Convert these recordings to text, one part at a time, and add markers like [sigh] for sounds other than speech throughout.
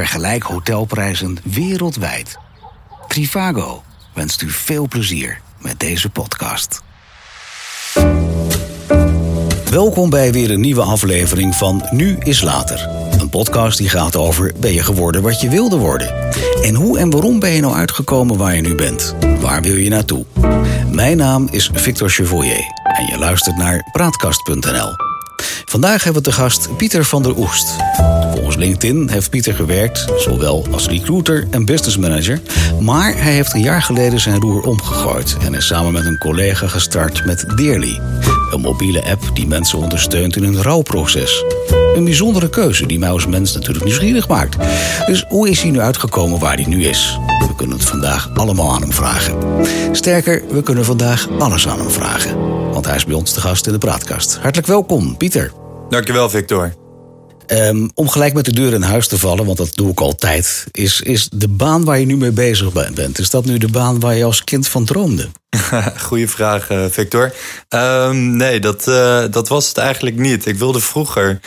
Vergelijk hotelprijzen wereldwijd. Trivago wenst u veel plezier met deze podcast. Welkom bij weer een nieuwe aflevering van Nu is Later. Een podcast die gaat over ben je geworden wat je wilde worden? En hoe en waarom ben je nou uitgekomen waar je nu bent? Waar wil je naartoe? Mijn naam is Victor Chevoyer en je luistert naar Praatkast.nl. Vandaag hebben we te gast Pieter van der Oest. Volgens LinkedIn heeft Pieter gewerkt, zowel als recruiter en business manager. Maar hij heeft een jaar geleden zijn roer omgegooid en is samen met een collega gestart met Dearly. Een mobiele app die mensen ondersteunt in hun rouwproces. Een bijzondere keuze die mij als mens natuurlijk nieuwsgierig maakt. Dus hoe is hij nu uitgekomen waar hij nu is? We kunnen het vandaag allemaal aan hem vragen. Sterker, we kunnen vandaag alles aan hem vragen. Want hij is bij ons te gast in de praatkast. Hartelijk welkom, Pieter. Dankjewel, Victor. Um, om gelijk met de deur in huis te vallen, want dat doe ik altijd, is, is de baan waar je nu mee bezig bent. Is dat nu de baan waar je als kind van droomde? [laughs] Goeie vraag, uh, Victor. Um, nee, dat, uh, dat was het eigenlijk niet. Ik wilde vroeger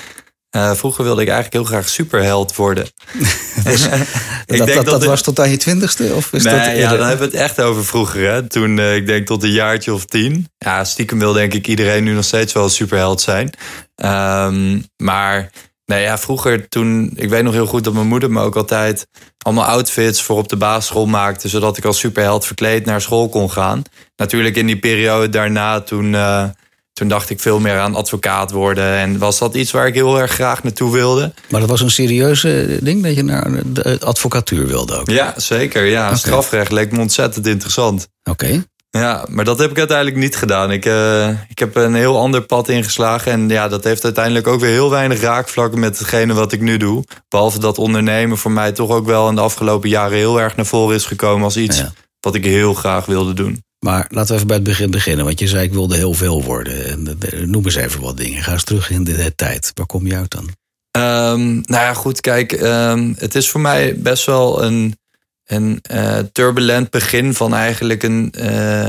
uh, vroeger wilde ik eigenlijk heel graag superheld worden. [laughs] dus, [laughs] ik dat, denk dat, dat was tot aan je twintigste? Of is nee, dat ja, dan hebben we het echt over vroeger. Hè? Toen, uh, ik denk tot een jaartje of tien. Ja, stiekem wil denk ik iedereen nu nog steeds wel superheld zijn. Um, maar nee, ja, vroeger toen... Ik weet nog heel goed dat mijn moeder me ook altijd... allemaal outfits voor op de basisschool maakte... zodat ik als superheld verkleed naar school kon gaan. Natuurlijk in die periode daarna toen... Uh, toen dacht ik veel meer aan advocaat worden. En was dat iets waar ik heel erg graag naartoe wilde. Maar dat was een serieuze ding dat je naar de advocatuur wilde ook? Ja, zeker. Ja, okay. strafrecht leek me ontzettend interessant. Oké. Okay. Ja, maar dat heb ik uiteindelijk niet gedaan. Ik, uh, ik heb een heel ander pad ingeslagen. En ja, dat heeft uiteindelijk ook weer heel weinig raakvlakken met hetgene wat ik nu doe. Behalve dat ondernemen voor mij toch ook wel in de afgelopen jaren heel erg naar voren is gekomen als iets ja. wat ik heel graag wilde doen. Maar laten we even bij het begin beginnen. Want je zei, ik wilde heel veel worden. En, noem eens even wat dingen. Ga eens terug in de tijd. Waar kom je uit dan? Um, nou ja, goed, kijk. Um, het is voor mij best wel een, een uh, turbulent begin van eigenlijk een... Uh,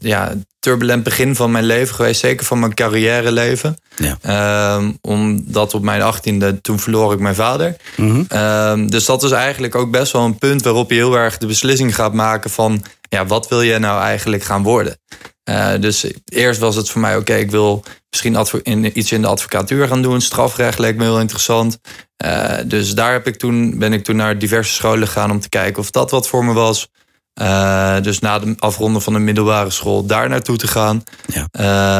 ja, turbulent begin van mijn leven geweest. Zeker van mijn carrière leven. Ja. Um, omdat op mijn achttiende, toen verloor ik mijn vader. Mm -hmm. dus dat is eigenlijk ook best wel een punt waarop je heel erg de beslissing gaat maken van ja, wat wil je nou eigenlijk gaan worden? Uh, dus eerst was het voor mij, oké, okay, ik wil misschien in, iets in de advocatuur gaan doen. Strafrecht leek me heel interessant. Uh, dus daar heb ik toen, ben ik toen naar diverse scholen gegaan om te kijken of dat wat voor me was. Uh, dus na de afronden van de middelbare school daar naartoe te gaan. Ja.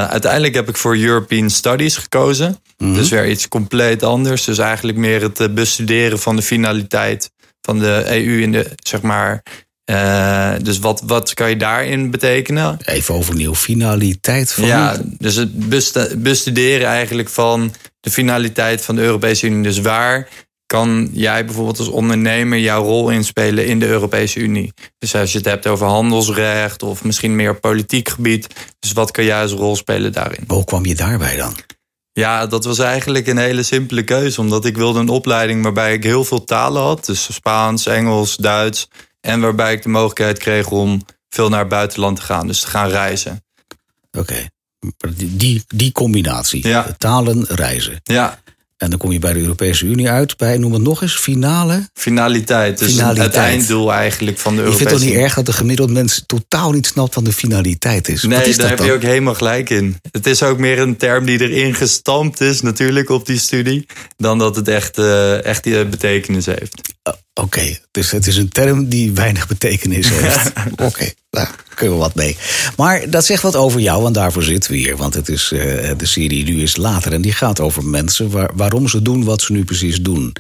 uiteindelijk heb ik voor European Studies gekozen. Mm -hmm. Dus weer iets compleet anders. Dus eigenlijk meer het bestuderen van de finaliteit van de EU in de, zeg maar, uh, dus wat, wat kan je daarin betekenen? Even overnieuw, finaliteit van. Ja, dus het bestuderen eigenlijk van de finaliteit van de Europese Unie. Dus waar kan jij bijvoorbeeld als ondernemer jouw rol inspelen in de Europese Unie? Dus als je het hebt over handelsrecht of misschien meer politiek gebied. Dus wat kan jij als rol spelen daarin? Hoe kwam je daarbij dan? Ja, dat was eigenlijk een hele simpele keuze. Omdat ik wilde een opleiding waarbij ik heel veel talen had. Dus Spaans, Engels, Duits. En waarbij ik de mogelijkheid kreeg om veel naar het buitenland te gaan. Dus te gaan reizen. Oké, okay. die, die combinatie. Ja. Talen, reizen. Ja. En dan kom je bij de Europese Unie uit bij, noem het nog eens, finale? Finaliteit. Dus finaliteit. het einddoel eigenlijk van de Europese Unie. Je vindt het toch niet erg dat de gemiddeld mens totaal niet snapt wat de finaliteit is? Nee, is daar heb dan? je ook helemaal gelijk in. Het is ook meer een term die erin gestampt is natuurlijk op die studie... dan dat het echt, uh, echt die betekenis heeft. Uh, Oké, okay. dus het is een term die weinig betekenis heeft. [laughs] Oké, okay. Nou, kunnen we wat mee. Maar dat zegt wat over jou, want daarvoor zitten we hier. Want het is, uh, de serie Nu is Later en die gaat over mensen... Waar, waarom ze doen wat ze nu precies doen.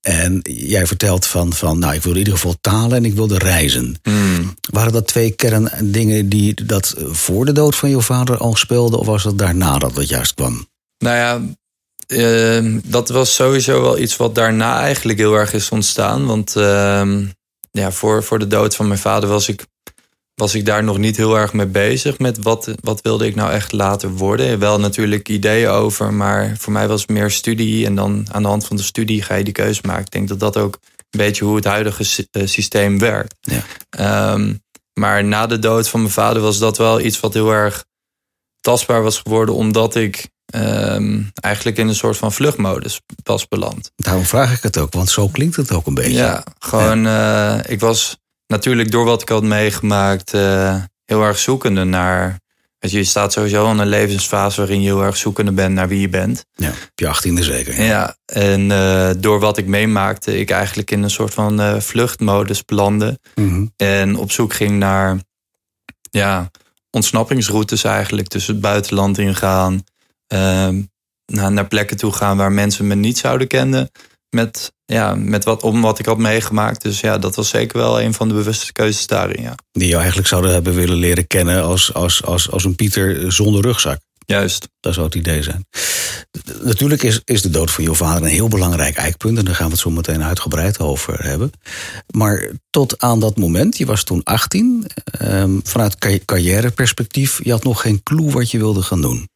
En jij vertelt van, van nou, ik wilde in ieder geval talen en ik wilde reizen. Mm. Waren dat twee kerndingen die dat voor de dood van je vader al speelden... of was dat daarna dat het juist kwam? Nou ja, uh, dat was sowieso wel iets wat daarna eigenlijk heel erg is ontstaan. Want uh, ja, voor, voor de dood van mijn vader was ik, was ik daar nog niet heel erg mee bezig. Met wat, wat wilde ik nou echt later worden. Wel natuurlijk ideeën over, maar voor mij was het meer studie. En dan aan de hand van de studie ga je die keuze maken. Ik denk dat dat ook een beetje hoe het huidige eh, systeem werkt. Ja. Um, maar na de dood van mijn vader was dat wel iets wat heel erg tastbaar was geworden. Omdat ik ehm, eigenlijk in een soort van vluchtmodus was beland. Daarom vraag ik het ook, want zo klinkt het ook een beetje. Ja, gewoon, eh, ik was natuurlijk door wat ik had meegemaakt eh, heel erg zoekende naar. Weet je, je staat sowieso in een levensfase waarin je heel erg zoekende bent naar wie je bent. Ja, op je achttiende zeker. Ja, en eh, door wat ik meemaakte, ik eigenlijk in een soort van eh, vluchtmodus belandde. Mhm. En op zoek ging naar ja, ontsnappingsroutes eigenlijk. tussen het buitenland ingaan. naar, naar plekken toe gaan waar mensen me niet zouden kennen. Met, ja, met wat, om wat ik had meegemaakt. Dus ja, dat was zeker wel een van de bewuste keuzes daarin. Ja. Die jou eigenlijk zouden hebben willen leren kennen als, als, als, als een Pieter zonder rugzak. Juist. Dat zou het idee zijn. Natuurlijk is, is de dood van jouw vader een heel belangrijk eikpunt. En daar gaan we het zo meteen uitgebreid over hebben. Maar tot aan dat moment, je was toen 18. ehm, vanuit ca- carrièreperspectief, je had nog geen clue wat je wilde gaan doen.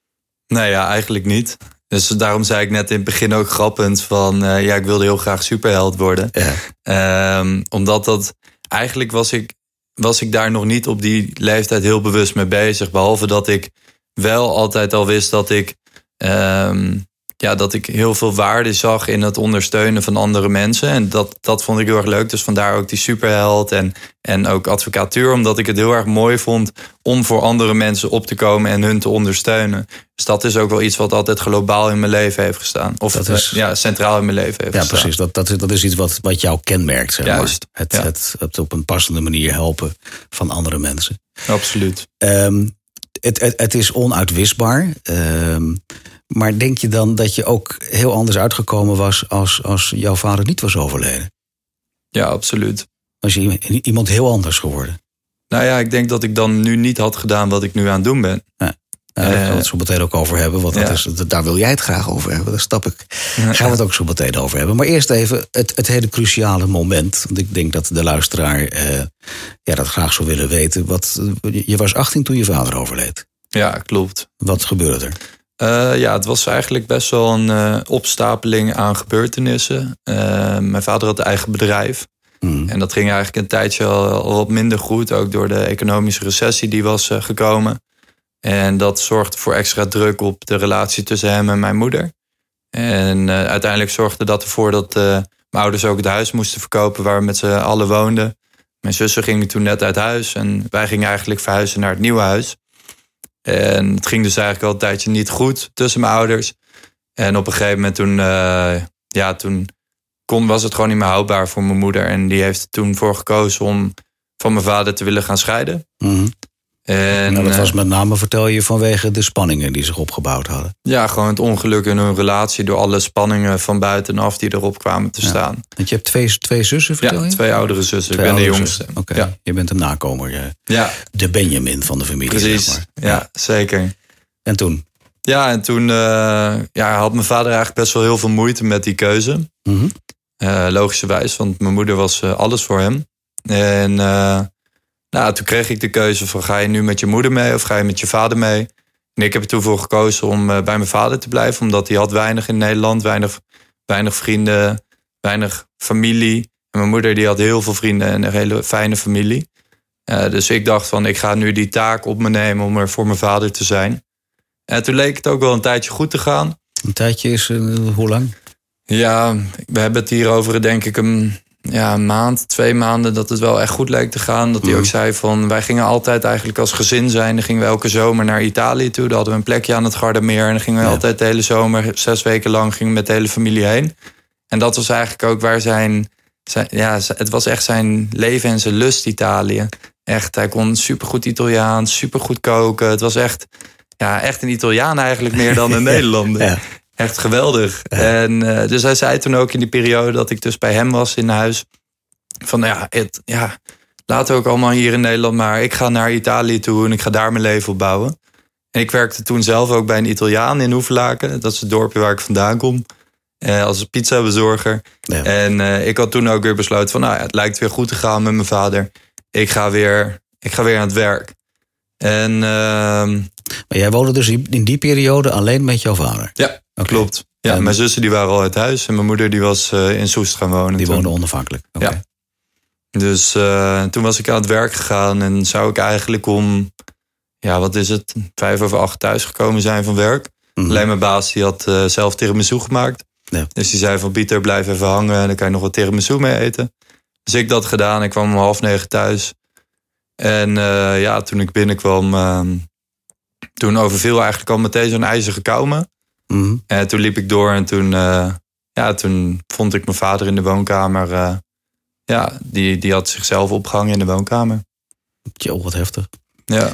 Nee, ja, eigenlijk niet. Dus daarom zei ik net in het begin ook grappend van... eh, ja, ik wilde heel graag superheld worden. Ja. Ehm, omdat dat... Eigenlijk was ik, was ik daar nog niet op die leeftijd heel bewust mee bezig. Behalve dat ik wel altijd al wist dat ik... ehm, ja, dat ik heel veel waarde zag in het ondersteunen van andere mensen. En dat, dat vond ik heel erg leuk. Dus vandaar ook die superheld en, en ook advocatuur. Omdat ik het heel erg mooi vond om voor andere mensen op te komen en hun te ondersteunen. Dus dat is ook wel iets wat altijd globaal in mijn leven heeft gestaan. Of Dat is- eh, ja, centraal in mijn leven heeft Ja, gestaan. precies. Dat, dat, is, dat is iets wat, wat jou kenmerkt. Zeg maar. Juist, Het, ja. het, het op een passende manier helpen van andere mensen. Absoluut. Ehm, het, het, het is onuitwisbaar. Ehm, maar denk je dan dat je ook heel anders uitgekomen was als, als jouw vader niet was overleden? Ja, absoluut. Was je iemand heel anders geworden? Nou ja, ik denk dat ik dan nu niet had gedaan wat ik nu aan het doen ben. Nou, daar gaan we Eh, het zo meteen ook over hebben. Want dat ja. is, daar wil jij het graag over hebben. Daar stap ik. Ja. Gaan we het ook zo meteen over hebben. Maar eerst even het, het hele cruciale moment. Want ik denk dat de luisteraar eh, ja, dat graag zou willen weten. Wat, je- je was 18 toen je vader overleed. Ja, klopt. Wat gebeurde er? Eh, ja, het was eigenlijk best wel een eh, opstapeling aan gebeurtenissen. Eh, mijn vader had een eigen bedrijf. Hmm. En dat ging eigenlijk een tijdje al, al wat minder goed. Ook door de economische recessie die was gekomen. En dat zorgde voor extra druk op de relatie tussen hem en mijn moeder. En uiteindelijk zorgde dat ervoor dat mijn ouders ook het huis moesten verkopen waar we met z'n allen woonden. Mijn zussen gingen toen net uit huis en wij gingen eigenlijk verhuizen naar het nieuwe huis. En het ging dus eigenlijk al een tijdje niet goed tussen mijn ouders. En op een gegeven moment toen, eh, ja, toen kon, was het gewoon niet meer houdbaar voor mijn moeder. En die heeft er toen voor gekozen om van mijn vader te willen gaan scheiden. Mhm. En nou, dat eh, was met name, vertel je, vanwege de spanningen die zich opgebouwd hadden. ja, gewoon het ongeluk in hun relatie door alle spanningen van buitenaf die erop kwamen te Ja. staan. Want je hebt twee, twee zussen, vertel Ja, je? twee oudere zussen. Twee ik ben de jongste. Oké, Ja, je bent een nakomer. je- ja, De Benjamin van de familie, precies. zeg maar. Ja, zeker. En toen? Ja, en toen eh, ja, had mijn vader eigenlijk best wel heel veel moeite met die keuze. Mhm. Eh, logischerwijs, want mijn moeder was alles voor hem. En nou, toen kreeg ik de keuze van ga je nu met je moeder mee of ga je met je vader mee? En ik heb er toen voor gekozen om eh, bij mijn vader te blijven, omdat hij had weinig in Nederland, weinig, weinig vrienden, weinig familie. En mijn moeder die had heel veel vrienden en een hele fijne familie. Eh, dus ik dacht van ik ga nu die taak op me nemen om er voor mijn vader te zijn. En toen leek het ook wel een tijdje goed te gaan. Een tijdje is, eh, hoe lang? Ja, we hebben het hier over denk ik een, ja, een maand, twee maanden dat het wel echt goed leek te gaan. Dat hij Mhm. ook zei van wij gingen altijd eigenlijk als gezin zijn. Dan gingen we elke zomer naar Italië toe. Dan hadden we een plekje aan het Gardameer. En dan gingen we Ja. altijd de hele zomer, zes weken lang, gingen we met de hele familie heen. En dat was eigenlijk ook waar zijn, zijn ja, het was echt zijn leven en zijn lust Italië. Echt, hij kon supergoed Italiaans, supergoed koken. Het was echt, ja, echt een Italiaan eigenlijk meer dan een [laughs] Nederlander. Ja. Echt geweldig. En eh, dus hij zei toen ook in die periode dat ik dus bij hem was in huis. Van ja, het, ja, laten we ook allemaal hier in Nederland maar. Ik ga naar Italië toe en ik ga daar mijn leven opbouwen. En ik werkte toen zelf ook bij een Italiaan in Hoevelaken. Dat is het dorpje waar ik vandaan kom. Eh, als pizzabezorger. Ja. En eh, ik had toen ook weer besloten van... Nou ja, het lijkt weer goed te gaan met mijn vader. Ik ga weer, ik ga weer aan het werk. En ehm, Maar jij woonde dus in die periode alleen met jouw vader? ja, Oké. klopt. Ja, En- mijn zussen die waren al uit huis. En mijn moeder die was eh, in Soest gaan wonen. Die toen. woonde onafhankelijk? Ja. Dus eh, toen was ik aan het werk gegaan en zou ik eigenlijk om, ja, wat is het, vijf over acht thuis gekomen zijn van werk. Mhm. Alleen mijn baas die had eh, zelf tiramisu gemaakt. Ja. Dus die zei van Pieter, blijf even hangen. En dan kan je nog wat tiramisu mee eten. Dus ik dat gedaan. Ik kwam om half negen thuis. En ja, toen ik binnenkwam... ehm, toen overviel eigenlijk al meteen zo'n ijzige Mhm. En toen liep ik door en toen, eh, ja, toen vond ik mijn vader in de woonkamer. eh, ja, die, die had zichzelf opgehangen in de woonkamer. Tjo, wat heftig. Ja,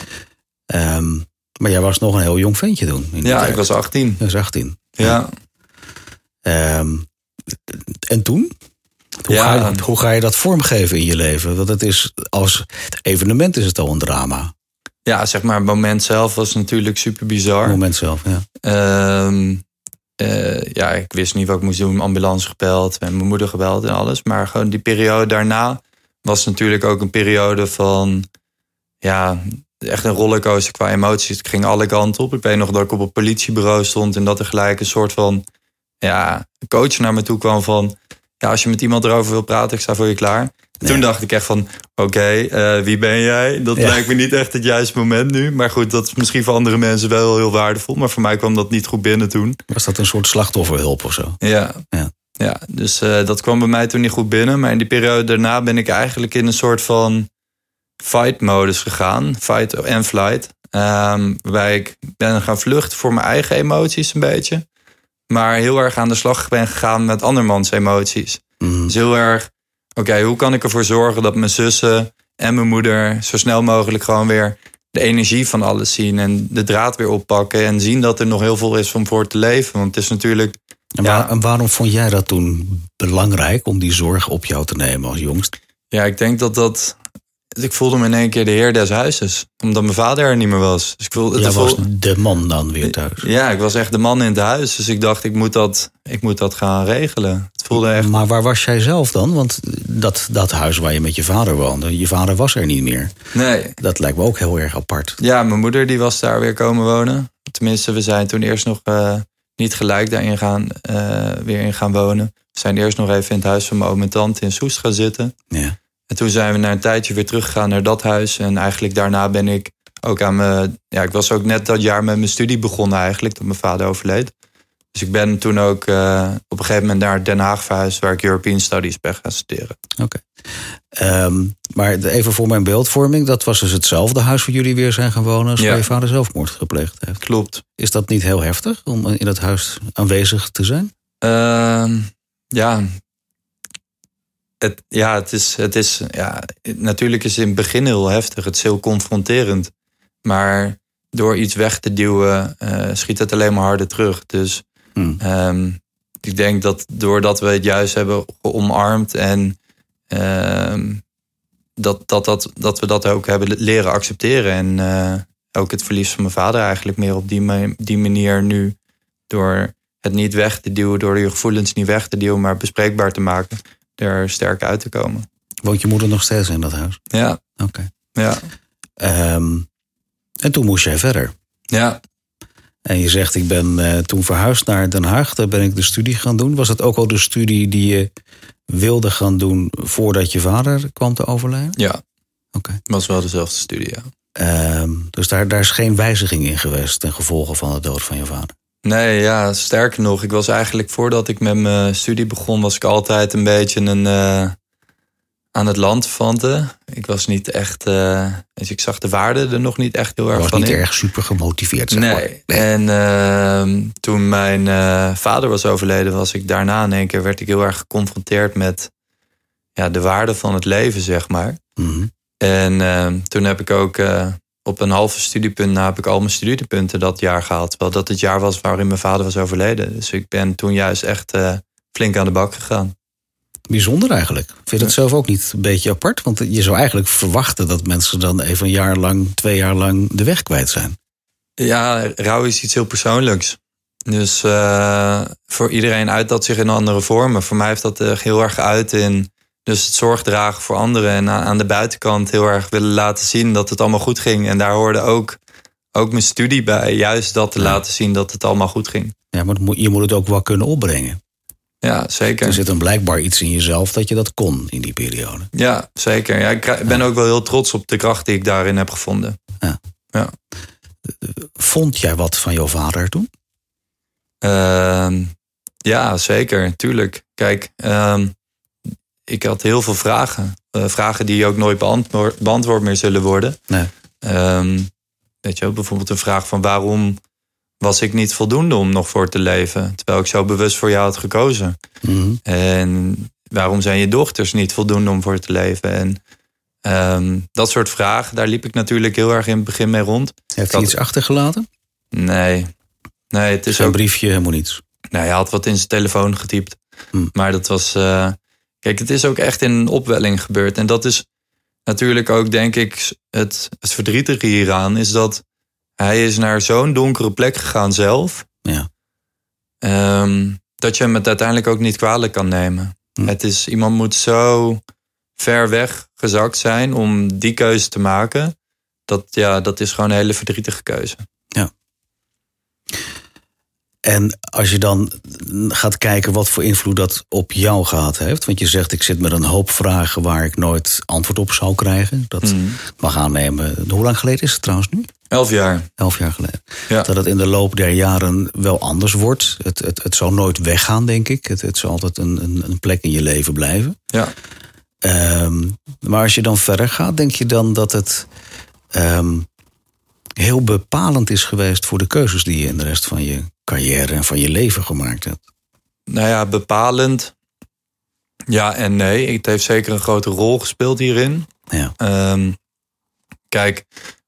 Ehm, maar jij was nog een heel jong ventje toen. in ja tijd. ik was 18. Je was 18. Ja. Ehm, en toen? Hoe, Ja. ga je, hoe ga je dat vormgeven in je leven? Want het is, als evenement is het al een drama. Ja, zeg maar, het moment zelf was natuurlijk super Het bizar. moment zelf, ja. Ehm, eh, ja, ik wist niet wat ik moest doen. Ambulance gebeld en mijn moeder gebeld en alles. Maar gewoon die periode daarna was natuurlijk ook een periode van... Ja, echt een rollercoaster qua emoties. Ik ging alle kanten op. Ik weet nog dat ik op een politiebureau stond... en dat er gelijk een soort van ja, coach naar me toe kwam van... Ja, als je met iemand erover wil praten, ik sta voor je klaar. Toen Ja. dacht ik echt van, oké, eh, wie ben jij? Dat Ja. lijkt me niet echt het juiste moment nu. Maar goed, dat is misschien voor andere mensen wel heel waardevol. Maar voor mij kwam dat niet goed binnen toen. Was dat een soort slachtofferhulp of zo? Ja, Ja. ja. dus eh, dat kwam bij mij toen niet goed binnen. Maar in die periode daarna ben ik eigenlijk in een soort van fight-modus gegaan. Fight en flight. Ehm, waarbij ik ben gaan vluchten voor mijn eigen emoties een beetje. Maar heel erg aan de slag ben gegaan met andermans emoties. Mhm. Dus heel erg, oké, hoe kan ik ervoor zorgen dat mijn zussen en mijn moeder zo snel mogelijk gewoon weer de energie van alles zien en de draad weer oppakken en zien dat er nog heel veel is om voor te leven. Want het is natuurlijk, En, Ja. en waarom vond jij dat toen belangrijk om die zorg op jou te nemen als jongst? ja, ik denk dat dat, ik voelde me in één keer de heer des huizes, omdat mijn vader er niet meer was. Dus ik voelde, Jij was voelde- de man dan weer thuis. ja, ik was echt de man in het huis, dus ik dacht, ik moet dat, ik moet dat gaan regelen. Het voelde echt, Maar waar was jij zelf dan? Want dat, dat huis waar je met je vader woonde, je vader was er niet meer. nee, Dat lijkt me ook heel erg apart. Ja, mijn moeder die was daar weer komen wonen. Tenminste, we zijn toen eerst nog eh, niet gelijk daarin gaan, eh, weer in gaan wonen. We zijn eerst nog even in het huis van mijn oom en tante in Soest gaan zitten. Ja. En toen zijn we na een tijdje weer teruggegaan naar dat huis. En eigenlijk daarna ben ik ook aan mijn... Ja, ik was ook net dat jaar met mijn studie begonnen eigenlijk, dat mijn vader overleed. Dus ik ben toen ook eh, op een gegeven moment naar Den Haag verhuisd... waar ik European Studies ben gaan studeren. Oké. Ehm, maar even voor mijn beeldvorming, dat was dus hetzelfde huis waar jullie weer zijn gaan wonen als Ja. waar je vader zelfmoord gepleegd heeft. Klopt. Is dat niet heel heftig om in het huis aanwezig te zijn? Ehm, ja. Het, ja, het is, het is, ja, natuurlijk is het in het begin heel heftig. Het is heel confronterend. Maar door iets weg te duwen, eh, schiet het alleen maar harder terug. Dus Hmm. ehm, ik denk dat doordat we het juist hebben omarmd en ehm, dat, dat, dat, dat we dat ook hebben leren accepteren. En eh, ook het verlies van mijn vader eigenlijk meer op die, ma- die manier nu door het niet weg te duwen, door je gevoelens niet weg te duwen, maar bespreekbaar te maken, er sterk uit te komen. Woont je moeder nog steeds in dat huis? Ja, Oké. ja, Ehm, en toen moest jij verder. ja. En je zegt, ik ben eh, toen verhuisd naar Den Haag. Daar ben ik de studie gaan doen. Was dat ook al de studie die je wilde gaan doen voordat je vader kwam te overlijden? Ja, Oké. was wel dezelfde studie, ja. Ehm, dus daar, daar is geen wijziging in geweest ten gevolge van de dood van je vader. Nee, ja, sterker nog, ik was eigenlijk voordat ik met mijn studie begon, was ik altijd een beetje een eh, aan het land vante. Ik was niet echt, eh, dus ik zag de waarde er nog niet echt heel erg was van niet in. erg super gemotiveerd, zeg maar. Nee. En ehm, toen mijn eh, vader was overleden, was ik daarna in één keer werd ik heel erg geconfronteerd met ja, de waarde van het leven, zeg maar. Mhm. En ehm, toen heb ik ook op een halve studiepunt na heb ik al mijn studiepunten dat jaar gehaald. Terwijl dat het jaar was waarin mijn vader was overleden. Dus ik ben toen juist echt eh, flink aan de bak gegaan. Bijzonder eigenlijk. Vind je dat zelf ook niet een beetje apart? Want je zou eigenlijk verwachten dat mensen dan even een jaar lang, twee jaar lang de weg kwijt zijn. Ja, rouw is iets heel persoonlijks. Dus eh, voor iedereen uit dat zich in andere vormen. Voor mij heeft dat eh, heel erg uit in dus het zorg dragen voor anderen. En aan de buitenkant heel erg willen laten zien dat het allemaal goed ging. En daar hoorde ook, ook mijn studie bij. Juist dat te Ja. laten zien dat het allemaal goed ging. Ja, maar je moet het ook wel kunnen opbrengen. Ja, zeker. Er zit dan blijkbaar iets in jezelf dat je dat kon in die periode. Ja, zeker. Ja, ik ben ook wel heel trots op de kracht die ik daarin heb gevonden. Vond jij wat van jouw vader toen? Ehm, ja, zeker, tuurlijk. Kijk, ehm, ik had heel veel vragen. Eh, vragen die ook nooit beantwoord, beantwoord meer zullen worden. Nee. Ehm, weet je, bijvoorbeeld een vraag van waarom was ik niet voldoende om nog voor te leven? Terwijl ik zo bewust voor jou had gekozen. Mhm. En waarom zijn je dochters niet voldoende om voor te leven? En ehm, dat soort vragen, daar liep ik natuurlijk heel erg in het begin mee rond. Heeft hij iets achtergelaten? Nee, nee het is ook briefje, helemaal niets. Nou, hij had wat in zijn telefoon getypt. Hm. Maar dat was. eh, kijk, het is ook echt in een opwelling gebeurd. En dat is natuurlijk ook, denk ik, het, het verdrietige hieraan. Is dat hij is naar zo'n donkere plek gegaan zelf. Ja. ehm, dat je hem het uiteindelijk ook niet kwalijk kan nemen. Hm. Het is, iemand moet zo ver weg gezakt zijn om die keuze te maken. Dat, ja, dat is gewoon een hele verdrietige keuze. En als je dan gaat kijken wat voor invloed dat op jou gehad heeft. Want je zegt, ik zit met een hoop vragen waar ik nooit antwoord op zou krijgen. Dat Hm. mag aannemen. Hoe lang geleden is het trouwens nu? Elf jaar. Elf jaar geleden. Ja. Dat het in de loop der jaren wel anders wordt. Het, het, het zal nooit weggaan, denk ik. Het, het zal altijd een, een, een plek in je leven blijven. Ja. Ehm, maar als je dan verder gaat, denk je dan dat het ehm, heel bepalend is geweest voor de keuzes die je in de rest van je carrière en van je leven gemaakt hebt? Nou ja, bepalend. Ja en nee. Het heeft zeker een grote rol gespeeld hierin. Ja. Ehm, kijk,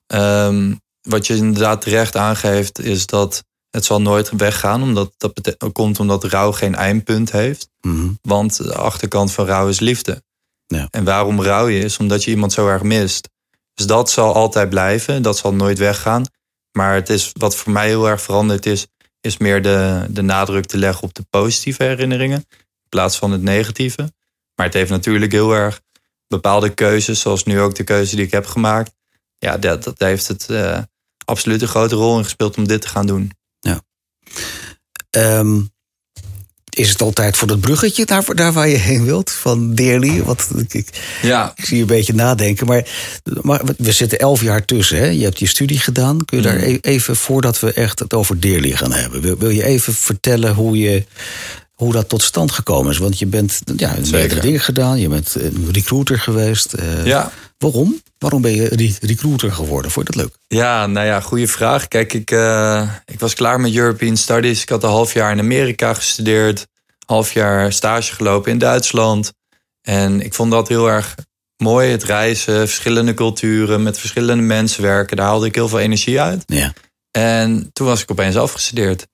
ehm, wat je inderdaad terecht aangeeft, is dat het zal nooit weggaan. Omdat dat komt omdat rouw geen eindpunt heeft. Mhm. Want de achterkant van rouw is liefde. Ja. En waarom rouw je is omdat je iemand zo erg mist. Dus dat zal altijd blijven. Dat zal nooit weggaan. Maar het is, wat voor mij heel erg veranderd is, is meer de, de nadruk te leggen op de positieve herinneringen. In plaats van het negatieve. Maar het heeft natuurlijk heel erg bepaalde keuzes, zoals nu ook de keuze die ik heb gemaakt. Ja, dat, dat heeft het eh, absoluut een grote rol in gespeeld om dit te gaan doen. Ehm, is het altijd voor dat bruggetje daar, daar waar je heen wilt? Van Deerly? Wat, ik, ik, Ja, ik zie je een beetje nadenken. Maar, maar we zitten elf jaar tussen. Hè? Je hebt je studie gedaan. Kun je daar Mhm. e- even, voordat we echt het over Deerly gaan hebben... wil, wil je even vertellen hoe, je, hoe dat tot stand gekomen is? Want je bent ja, meerdere dingen gedaan. Je bent een recruiter geweest. Eh, ja. Waarom? Waarom ben je re- recruiter geworden? Vond je dat leuk? Ja, nou ja, goede vraag. Kijk, ik, eh, ik was klaar met European Studies. Ik had een half jaar in Amerika gestudeerd. Half jaar stage gelopen in Duitsland. En ik vond dat heel erg mooi. Het reizen, verschillende culturen, met verschillende mensen werken. Daar haalde ik heel veel energie uit. Ja, En toen was ik opeens afgestudeerd.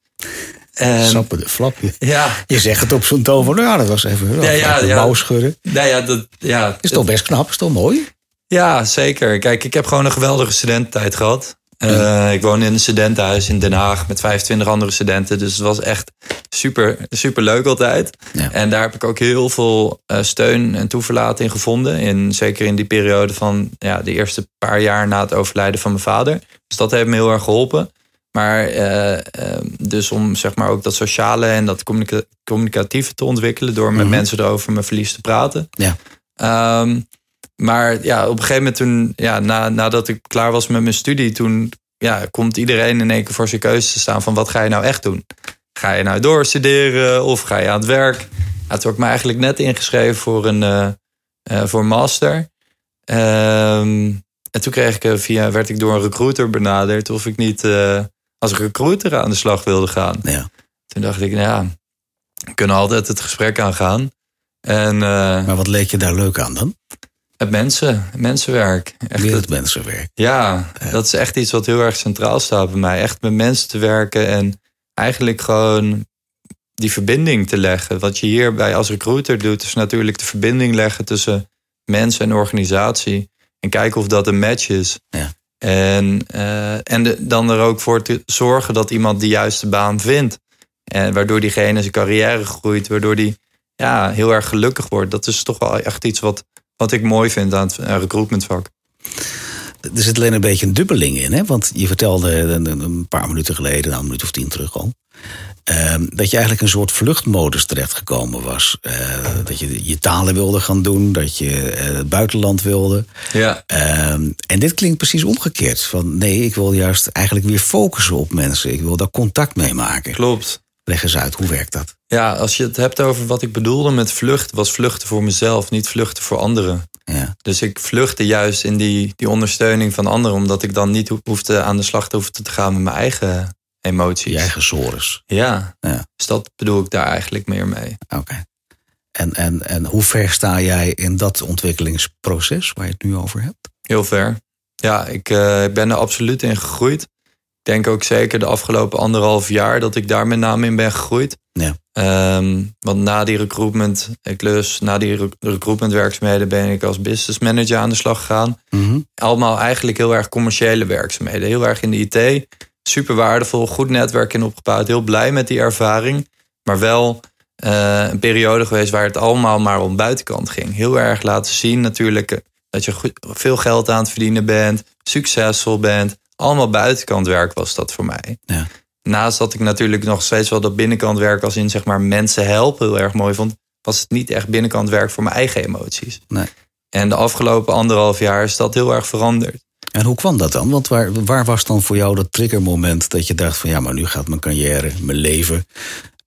Sappen de flapje. ja, Je zegt het op zo'n toon van, nou ja, dat was even Ja, ja, de ja. mouw schudden. nou ja, dat, ja, Is toch best knap, is toch mooi? Ja, zeker. Kijk, ik heb gewoon een geweldige studententijd gehad. Eh, ik woon in een studentenhuis in Den Haag met 25 andere studenten. Dus het was echt super, super leuk altijd. Ja. En daar heb ik ook heel veel eh, steun en toeverlaat in gevonden. In, zeker in die periode van ja, de eerste paar jaar na het overlijden van mijn vader. Dus dat heeft me heel erg geholpen. Maar eh, eh, dus om zeg maar ook dat sociale en dat communica- communicatieve te ontwikkelen... door met Mhm. mensen erover mijn verlies te praten. Ja. Ehm, maar ja, op een gegeven moment toen, ja, na, nadat ik klaar was met mijn studie, toen ja, komt iedereen in één keer voor zijn keuze te staan van wat ga je nou echt doen? Ga je nou doorstuderen of ga je aan het werk? Ja, toen heb ik me eigenlijk net ingeschreven voor een, eh, eh, voor master. Ehm, en toen kreeg ik via, werd ik door een recruiter benaderd of ik niet als recruiter aan de slag wilde gaan. Ja. Toen dacht ik, nou ja, we kunnen altijd het gesprek aangaan. En eh, Maar wat leek je daar leuk aan dan? het mensen, mensenwerk. Echt Weer het, het mensenwerk. ja, dat is echt iets wat heel erg centraal staat bij mij. Echt met mensen te werken en eigenlijk gewoon die verbinding te leggen. Wat je hierbij als recruiter doet, is natuurlijk de verbinding leggen tussen mensen en organisatie. En kijken of dat een match is. Ja. En, eh, en dan er ook voor te zorgen dat iemand de juiste baan vindt. En waardoor diegene zijn carrière groeit, waardoor die ja, heel erg gelukkig wordt. Dat is toch wel echt iets wat, wat ik mooi vind aan het recruitmentvak. Er zit alleen een beetje een dubbeling in, hè? Want je vertelde een, paar minuten geleden, nou een minuut of tien terug al. ehm, dat je eigenlijk een soort vluchtmodus terechtgekomen was. Eh, dat je je talen wilde gaan doen, dat je eh, het buitenland wilde. Ja, Ehm, en dit klinkt precies omgekeerd. Van nee, ik wil juist eigenlijk weer focussen op mensen. Ik wil daar contact mee maken. klopt. Leg eens uit, hoe werkt dat? Ja, als je het hebt over wat ik bedoelde met vluchten, was vluchten voor mezelf, niet vluchten voor anderen. Ja. Dus ik vluchtte juist in die, die ondersteuning van anderen, omdat ik dan niet hoefde aan de slag te hoefde te gaan met mijn eigen emoties. Je eigen sores. Ja. Ja. dus dat bedoel ik daar eigenlijk meer mee. Oké. En, en, en hoe ver sta jij in dat ontwikkelingsproces waar je het nu over hebt? Heel ver. Ja, ik, eh, ik ben er absoluut in gegroeid. Ik denk ook zeker de afgelopen anderhalf jaar dat ik daar met name in ben gegroeid. Ja. Ehm, want na die recruitment, ik lus, na die rec- recruitment werkzaamheden ben ik als business manager aan de slag gegaan. Mhm. Allemaal eigenlijk heel erg commerciële werkzaamheden. Heel erg in de IT. Super waardevol, goed netwerk in opgebouwd. Heel blij met die ervaring. Maar wel eh, een periode geweest waar het allemaal maar om buitenkant ging. Heel erg laten zien natuurlijk eh, dat je goed, veel geld aan het verdienen bent. Succesvol bent. Allemaal buitenkant werk was dat voor mij. Ja. Naast dat ik natuurlijk nog steeds wel dat binnenkant werk als in zeg maar mensen helpen heel erg mooi vond. Was het niet echt binnenkant werk voor mijn eigen emoties. Nee. En de afgelopen anderhalf jaar is dat heel erg veranderd. En hoe kwam dat dan? Want waar, waar was dan voor jou dat triggermoment dat je dacht van ja, maar nu gaat mijn carrière, mijn leven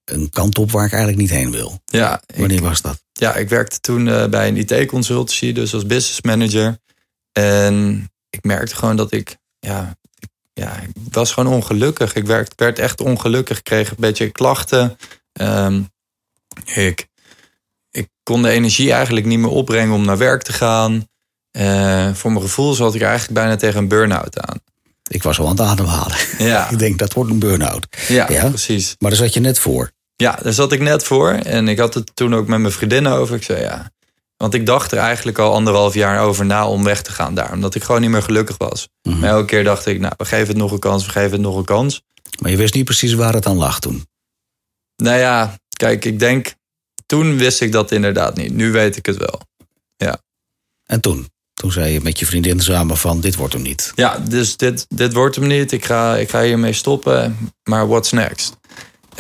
een kant op waar ik eigenlijk niet heen wil? Ja, ik, Wanneer was dat? ja, ik werkte toen eh, bij een IT-consultancy, dus als business manager. En ik merkte gewoon dat ik, ja, ja, ik was gewoon ongelukkig. Ik werd, werd echt ongelukkig. Ik kreeg een beetje klachten. Ehm, ik, ik kon de energie eigenlijk niet meer opbrengen om naar werk te gaan. Eh, voor mijn gevoel zat ik eigenlijk bijna tegen een burn-out aan. Ik was al aan het ademhalen. Ja, [laughs] ik denk dat wordt een burn-out. ja, Ja? precies. Maar daar zat je net voor. Ja, daar zat ik net voor. En ik had het toen ook met mijn vriendin over. Ik zei ja. Want ik dacht er eigenlijk al anderhalf jaar over na om weg te gaan daar. Omdat ik gewoon niet meer gelukkig was. Mhm. Maar elke keer dacht ik, nou, we geven het nog een kans, we geven het nog een kans. Maar je wist niet precies waar het aan lag toen. Nou ja, kijk, ik denk, toen wist ik dat inderdaad niet. Nu weet ik het wel. En toen? Toen zei je met je vriendin samen van dit wordt hem niet. Ja, dus dit, dit wordt hem niet. Ik ga, ik ga hiermee stoppen. Maar what's next?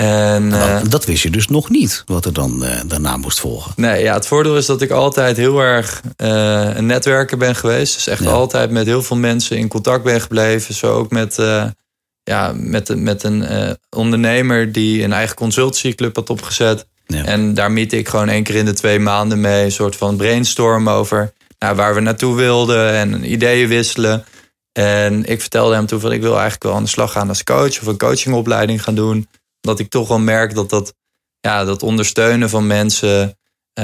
En Nou, eh, dat wist je dus nog niet, wat er dan eh, daarna moest volgen. Nee, ja, het voordeel is dat ik altijd heel erg eh, een netwerker ben geweest. Dus echt Ja. altijd met heel veel mensen in contact ben gebleven. Zo ook met, ja, met, met een ondernemer die een eigen consultancyclub had opgezet. Ja. En daar meet ik gewoon één keer in de twee maanden mee. Een soort van brainstorm over nou, waar we naartoe wilden en ideeën wisselen. En ik vertelde hem toen van ik wil eigenlijk wel aan de slag gaan als coach of een coachingopleiding gaan doen. Dat ik toch wel merk dat dat, ja, dat ondersteunen van mensen, eh,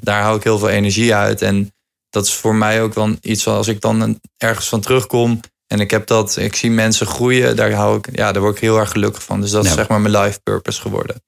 daar hou ik heel veel energie uit. En dat is voor mij ook wel iets als ik dan ergens van terugkom en ik heb dat, ik zie mensen groeien, daar hou ik, ja, daar word ik heel erg gelukkig van. Dus dat is zeg maar mijn life purpose geworden.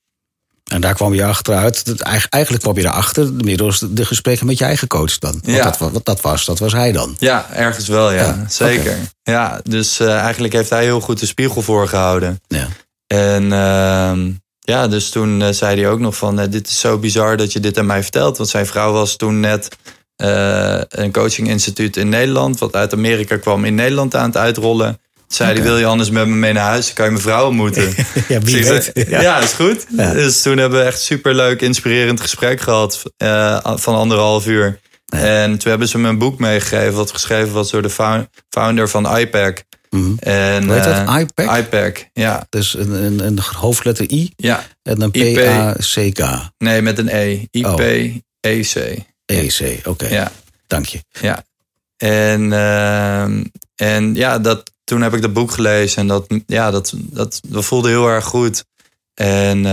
En daar kwam je achteruit. Eigenlijk kwam je erachter middels de gesprekken met je eigen coach dan. Want Ja. dat, wa- wat dat was, dat was hij dan. Ja, ergens wel, ja, Ja, zeker. Ja, dus eh, eigenlijk heeft hij heel goed de spiegel voorgehouden. Ja. En ehm, ja, dus toen eh, zei hij ook nog van... eh, dit is zo bizar dat je dit aan mij vertelt. Want zijn vrouw was toen net eh, een coachinginstituut in Nederland... wat uit Amerika kwam in Nederland aan het uitrollen. Toen zei hij, wil je anders met me mee naar huis? Dan kan je mijn vrouw ontmoeten. [laughs] Ja, wie weet. ja. is goed. Ja. Dus toen hebben we echt superleuk, inspirerend gesprek gehad eh, van anderhalf uur. En toen hebben ze me een boek meegegeven, wat geschreven was door de fou- founder van IPAC. Mhm. En, Hoe heet dat? eh, IPAC? IPAC, ja. Dus een, een, een hoofdletter I ja. en een. P-A-C-K. Nee, met een E. Oh. I-P-E-C. E-C, oké. Ja. Dank je. Ja. En, ehm, en ja, dat, toen heb ik dat boek gelezen en dat, ja, dat, dat, dat voelde heel erg goed. En eh,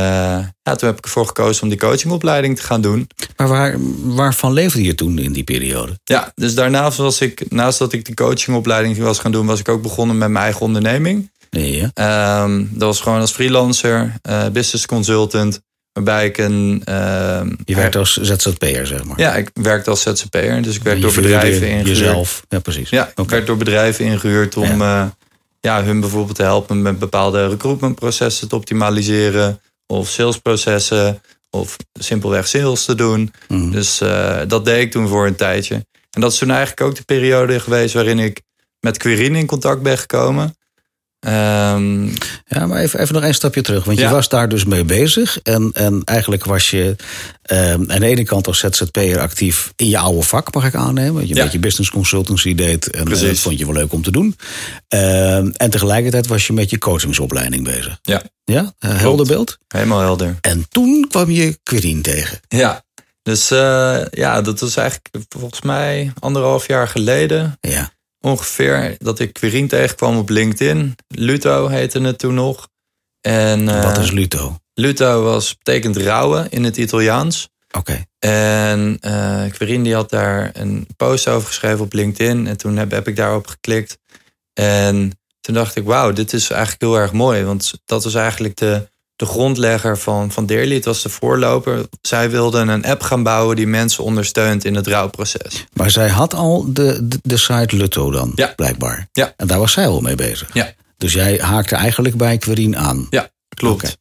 ja, toen heb ik ervoor gekozen om die coachingopleiding te gaan doen. Maar waar, waarvan leefde je toen in die periode? Ja, dus daarnaast was ik, naast dat ik die coachingopleiding was gaan doen, was ik ook begonnen met mijn eigen onderneming. Nee, ja? Ehm, dat was gewoon als freelancer, eh, business consultant, waarbij ik een. ehm, Je werkte als ZZP'er, zeg maar. Ja, ik werkte als ZZP'er, dus ik werd door bedrijven ingehuurd. Jezelf, ja precies. Ja, ik werd door bedrijven ingehuurd om ja. Ja, hun bijvoorbeeld te helpen met bepaalde recruitmentprocessen te optimaliseren. Of salesprocessen. Of simpelweg sales te doen. Mhm. Dus eh, dat deed ik toen voor een tijdje. En dat is toen eigenlijk ook de periode geweest waarin ik met Quirine in contact ben gekomen. Ehm, Ja, maar even, even nog een stapje terug. Want je was daar dus mee bezig. En, en eigenlijk was je ehm, aan de ene kant als ZZP'er actief in je oude vak, mag ik aannemen. Dat je een beetje business consultancy deed. En, dat vond je wel leuk om te doen. Ehm, en tegelijkertijd was je met je coachingsopleiding bezig. ja, Ja, Eh, helder beeld. helemaal helder. En toen kwam je Querien tegen. Ja, dus eh, ja, dat was eigenlijk volgens mij anderhalf jaar geleden Ja, ongeveer dat ik Quirine tegenkwam op LinkedIn. Luto heette het toen nog. En eh, wat is Luto? Luto was betekent rouwen in het Italiaans. Oké. En eh Quirine die had daar een post over geschreven op LinkedIn. En toen heb, heb ik daarop geklikt. En toen dacht ik, wauw, dit is eigenlijk heel erg mooi. Want dat was eigenlijk de, de grondlegger van, van Dearly. Het was de voorloper. Zij wilden een app gaan bouwen die mensen ondersteunt in het rouwproces. Maar zij had al de, de, de site Lutto dan, Ja. blijkbaar. Ja. En daar was zij al mee bezig. Ja. Dus jij haakte eigenlijk bij Querien aan. Ja, klopt.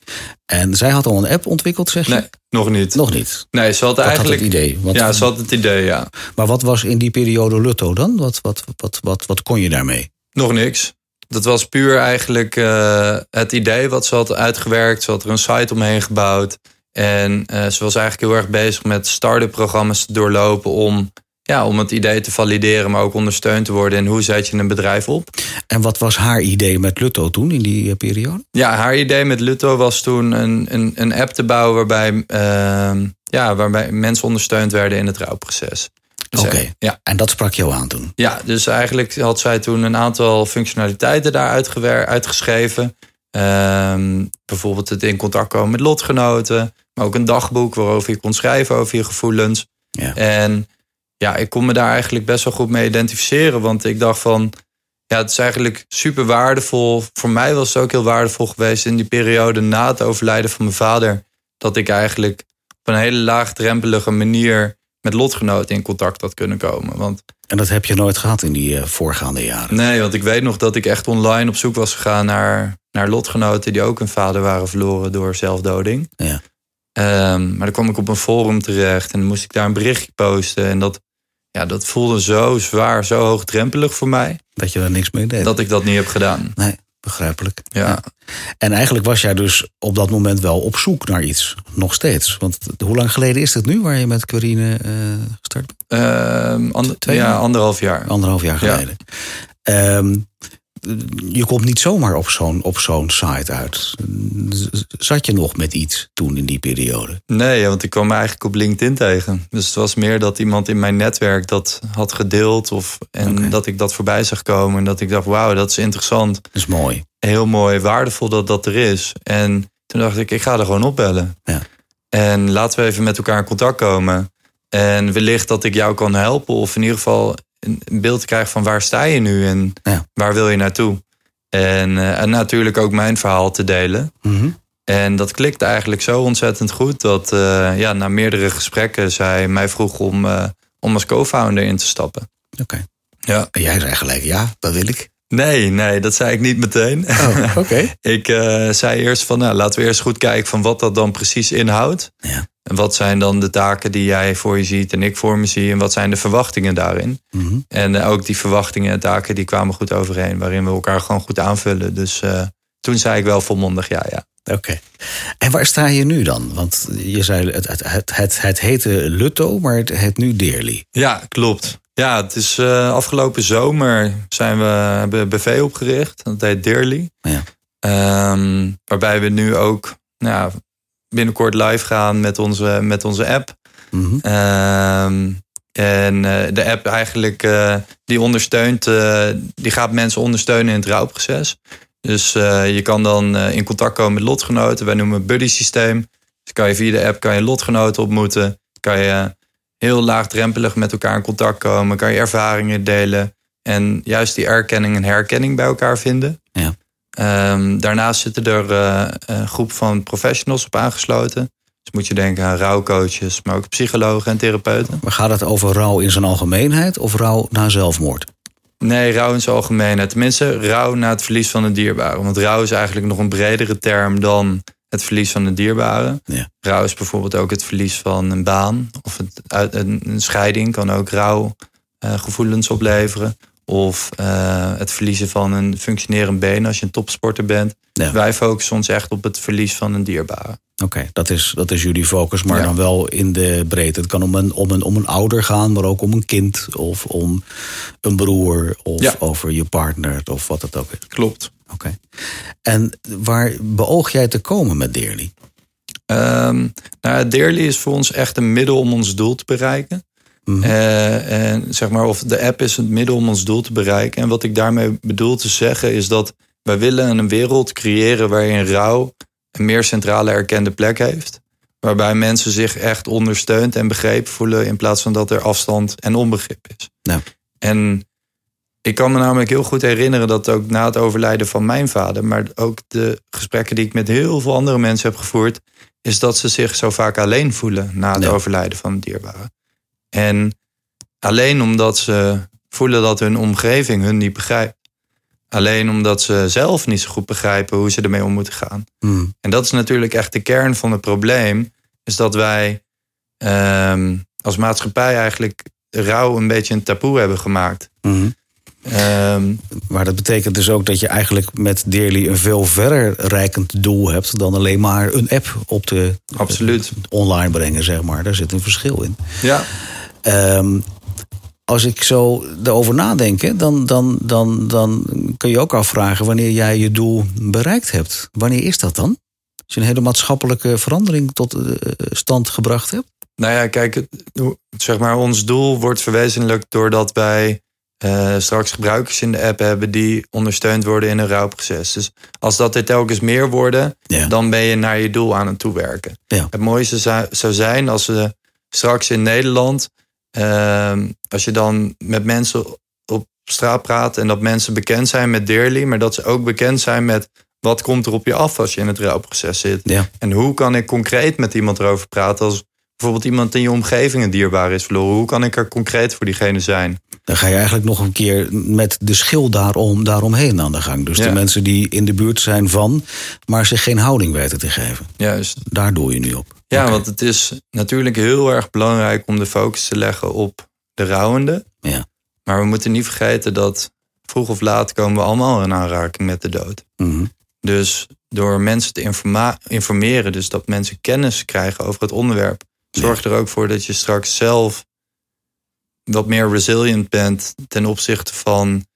En zij had al een app ontwikkeld, zeg je? Nee, nog niet. Nog niet. Nee, ze had eigenlijk... had het idee. Wat, Ja, ze had het idee, ja. Maar wat was in die periode Lutto dan? Wat, wat, wat, wat, wat kon je daarmee? Nog niks. Dat was puur eigenlijk eh, het idee wat ze had uitgewerkt. Ze had er een site omheen gebouwd. En eh, ze was eigenlijk heel erg bezig met start-up programma's te doorlopen om, ja, om het idee te valideren, maar ook ondersteund te worden. En hoe zet je een bedrijf op? En wat was haar idee met Lutto toen in die eh, periode? Ja, haar idee met Lutto was toen een, een, een app te bouwen waarbij, eh, ja, waarbij mensen ondersteund werden in het rouwproces. Dus, Oké. Ja, En dat sprak jou aan toen? Ja, dus eigenlijk had zij toen een aantal functionaliteiten daar uitgeschreven. Ehm, bijvoorbeeld het in contact komen met lotgenoten. Maar ook een dagboek waarover je kon schrijven over je gevoelens. Ja. En ja, ik kon me daar eigenlijk best wel goed mee identificeren. Want ik dacht van, ja, het is eigenlijk super waardevol. Voor mij was het ook heel waardevol geweest in die periode na het overlijden van mijn vader. Dat ik eigenlijk op een hele laagdrempelige manier met lotgenoten in contact had kunnen komen. Want En dat heb je nooit gehad in die eh, voorgaande jaren? Nee, want ik weet nog dat ik echt online op zoek was gegaan naar, naar lotgenoten die ook hun vader waren verloren door zelfdoding. Ja. Ehm, maar dan kwam ik op een forum terecht en dan moest ik daar een berichtje posten. En dat, ja, dat voelde zo zwaar, zo hoogdrempelig voor mij, Dat je er niks mee deed? dat ik dat niet heb gedaan. Nee, begrijpelijk. Ja. En eigenlijk was jij dus op dat moment wel op zoek naar iets. Nog steeds. Want hoe lang geleden is het nu waar je met Querine eh gestart bent? Ehm, ander- ja, anderhalf jaar. Anderhalf jaar Ja. geleden. Je komt niet zomaar op zo'n site uit. Zat je nog met iets toen in die periode? Nee, want ik kwam me eigenlijk op LinkedIn tegen. Dus het was meer dat iemand in mijn netwerk dat had gedeeld. Of, en dat ik dat voorbij zag komen. En dat ik dacht, wauw, dat is interessant. Dat is mooi. heel mooi, waardevol dat dat er is. En toen dacht ik, ik ga er gewoon opbellen. Ja. En laten we even met elkaar in contact komen. En wellicht dat ik jou kan helpen. Of in ieder geval een beeld krijgen van waar sta je nu en Ja. waar wil je naartoe. En, eh, en natuurlijk ook mijn verhaal te delen. Mhm. En dat klikte eigenlijk zo ontzettend goed dat eh, ja, na meerdere gesprekken zij mij vroeg om, eh, om als co-founder in te stappen. Oké. Ja. En jij zei gelijk, ja, dat wil ik. Nee, nee, dat zei ik niet meteen. Oh, oké. [laughs] Ik eh, zei eerst van, nou, laten we eerst goed kijken van wat dat dan precies inhoudt. Ja. En wat zijn dan de taken die jij voor je ziet en ik voor me zie. En wat zijn de verwachtingen daarin. Mhm. En eh, ook die verwachtingen en taken die kwamen goed overeen. Waarin we elkaar gewoon goed aanvullen. Dus eh, toen zei ik wel volmondig ja, ja. Oké. En waar sta je nu dan? Want je zei, het, het, het, het, het heette Lutto, maar het heet nu Deerly. Ja, klopt. Ja, het is eh, afgelopen zomer zijn we hebben BV opgericht. Dat heet Dearly. Ja. Ehm, waarbij we nu ook nou, binnenkort live gaan met onze, met onze app. Mhm. Ehm, en eh, de app eigenlijk eh, die ondersteunt, die gaat mensen ondersteunen in het rouwproces. Dus je kan dan in contact komen met lotgenoten. Wij noemen het buddy systeem. Dus kan je via de app kan je lotgenoten ontmoeten. Kan je heel laagdrempelig met elkaar in contact komen. Kan je ervaringen delen. En juist die erkenning en herkenning bij elkaar vinden. Ja. Ehm, daarnaast zitten er eh, een groep van professionals op aangesloten. Dus moet je denken aan rouwcoaches, maar ook psychologen en therapeuten. Maar gaat het over rouw in zijn algemeenheid of rouw na zelfmoord? Nee, rouw in zijn algemeenheid. Tenminste, rouw na het verlies van een dierbare. Want rouw is eigenlijk nog een bredere term dan het verlies van een dierbare. Ja. Rouw is bijvoorbeeld ook het verlies van een baan. Of het, uit, een, een scheiding kan ook rouw eh, gevoelens opleveren. Of eh, het verliezen van een functionerend been als je een topsporter bent. Ja. Wij focussen ons echt op het verlies van een dierbare. Oké, dat, is, dat is jullie focus, maar Ja. dan wel in de breedte. Het kan om een, om, een, om een ouder gaan, maar ook om een kind of om een broer of Ja. over je partner of wat het ook is. Klopt. Oké. En waar beoog jij te komen met Dearly? Ehm nou, Dearly is voor ons echt een middel om ons doel te bereiken. Mhm. Eh, en zeg maar, of de app is het middel om ons doel te bereiken. En wat ik daarmee bedoel te zeggen is dat wij willen een wereld creëren waarin rouw een meer centrale erkende plek heeft. Waarbij mensen zich echt ondersteund en begrepen voelen in plaats van dat er afstand en onbegrip is. Ja. En ik kan me namelijk heel goed herinneren dat ook na het overlijden van mijn vader, maar ook de gesprekken die ik met heel veel andere mensen heb gevoerd, is dat ze zich zo vaak alleen voelen na het Ja. overlijden van een dierbare. En alleen omdat ze voelen dat hun omgeving hun niet begrijpt. Alleen omdat ze zelf niet zo goed begrijpen hoe ze ermee om moeten gaan. Mhm. En dat is natuurlijk echt de kern van het probleem. Is dat wij ehm, als maatschappij eigenlijk rouw een beetje een taboe hebben gemaakt. Mhm. Ehm, Maar dat betekent dus ook dat je eigenlijk met Dearly een veel verder reikend doel hebt dan alleen maar een app op de Absoluut. online brengen, zeg maar. Daar zit een verschil in. ja, Ehm, als ik zo erover nadenk, dan, dan, dan, dan kun je ook afvragen wanneer jij je doel bereikt hebt. Wanneer is dat dan? Als je een hele maatschappelijke verandering tot eh, stand gebracht hebt? nou ja, kijk, zeg maar, ons doel wordt verwezenlijkt doordat wij eh, straks gebruikers in de app hebben die ondersteund worden in een rouwproces. Dus als dat er telkens meer worden, Ja. dan ben je naar je doel aan het toewerken. Ja. Het mooiste zou, zou zijn als we straks in Nederland, ehm, als je dan met mensen op straat praat en dat mensen bekend zijn met Dearly, maar dat ze ook bekend zijn met wat komt er op je af als je in het rouwproces zit. Ja. En hoe kan ik concreet met iemand erover praten als bijvoorbeeld iemand in je omgeving een dierbaar is verloren? Hoe kan ik er concreet voor diegene zijn? Dan ga je eigenlijk nog een keer met de schil daarom, daaromheen aan de gang. Dus de mensen die in de buurt zijn van, maar zich geen houding weten te geven. Juist. Daar doe je nu op. Ja, want het is natuurlijk heel erg belangrijk om de focus te leggen op de rouwende. Ja. Maar we moeten niet vergeten dat vroeg of laat komen we allemaal in aanraking met de dood. Mhm. Dus door mensen te informeren, dus dat mensen kennis krijgen over het onderwerp, zorg er ook voor dat je straks zelf wat meer resilient bent ten opzichte van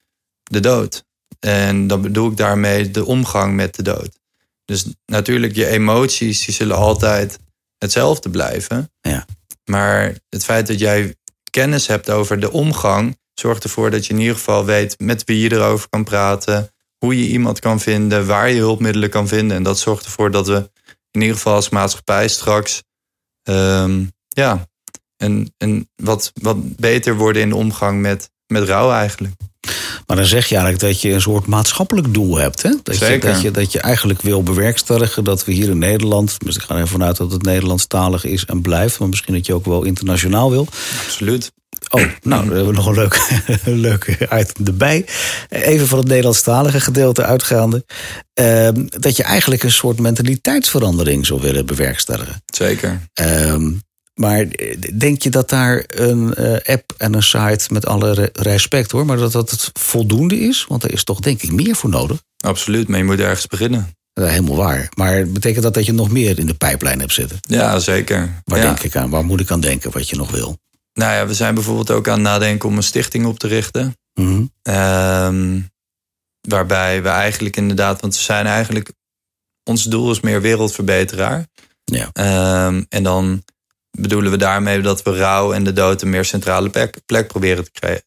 de dood. En dan bedoel ik daarmee de omgang met de dood. Dus natuurlijk, je emoties die zullen altijd hetzelfde blijven. Ja. Maar het feit dat jij kennis hebt over de omgang, zorgt ervoor dat je in ieder geval weet met wie je erover kan praten, hoe je iemand kan vinden, waar je hulpmiddelen kan vinden. En dat zorgt ervoor dat we in ieder geval als maatschappij straks ehm, ja, een, een wat, wat beter worden in de omgang met, met rouw eigenlijk. Maar dan zeg je eigenlijk dat je een soort maatschappelijk doel hebt. Hè? Dat, je, Zeker. dat, je, dat je eigenlijk wil bewerkstelligen dat we hier in Nederland... dus ik ga er even vanuit dat het Nederlandstalig is en blijft... maar misschien dat je ook wel internationaal wil. Absoluut. Oh, nou, dan hebben we nog een leuk, [laughs] leuk item erbij. Even van het Nederlandstalige gedeelte uitgaande. Ehm, dat je eigenlijk een soort mentaliteitsverandering zou willen bewerkstelligen. Zeker. Ehm, maar denk je dat daar een eh, app en een site, met alle re- respect hoor, maar dat dat het voldoende is? Want er is toch denk ik meer voor nodig. Absoluut, maar je moet ergens beginnen. Is helemaal waar. Maar betekent dat dat je nog meer in de pijplijn hebt zitten? Ja, zeker. Waar ja. denk ik aan? Waar moet ik aan denken wat je nog wil? Nou ja, we zijn bijvoorbeeld ook aan het nadenken om een stichting op te richten. Mhm. Ehm, waarbij we eigenlijk inderdaad, want we zijn eigenlijk, ons doel is meer wereldverbeteraar. Ja. Ehm, en dan bedoelen we daarmee dat we rouw en de dood een meer centrale plek, plek proberen te krijgen.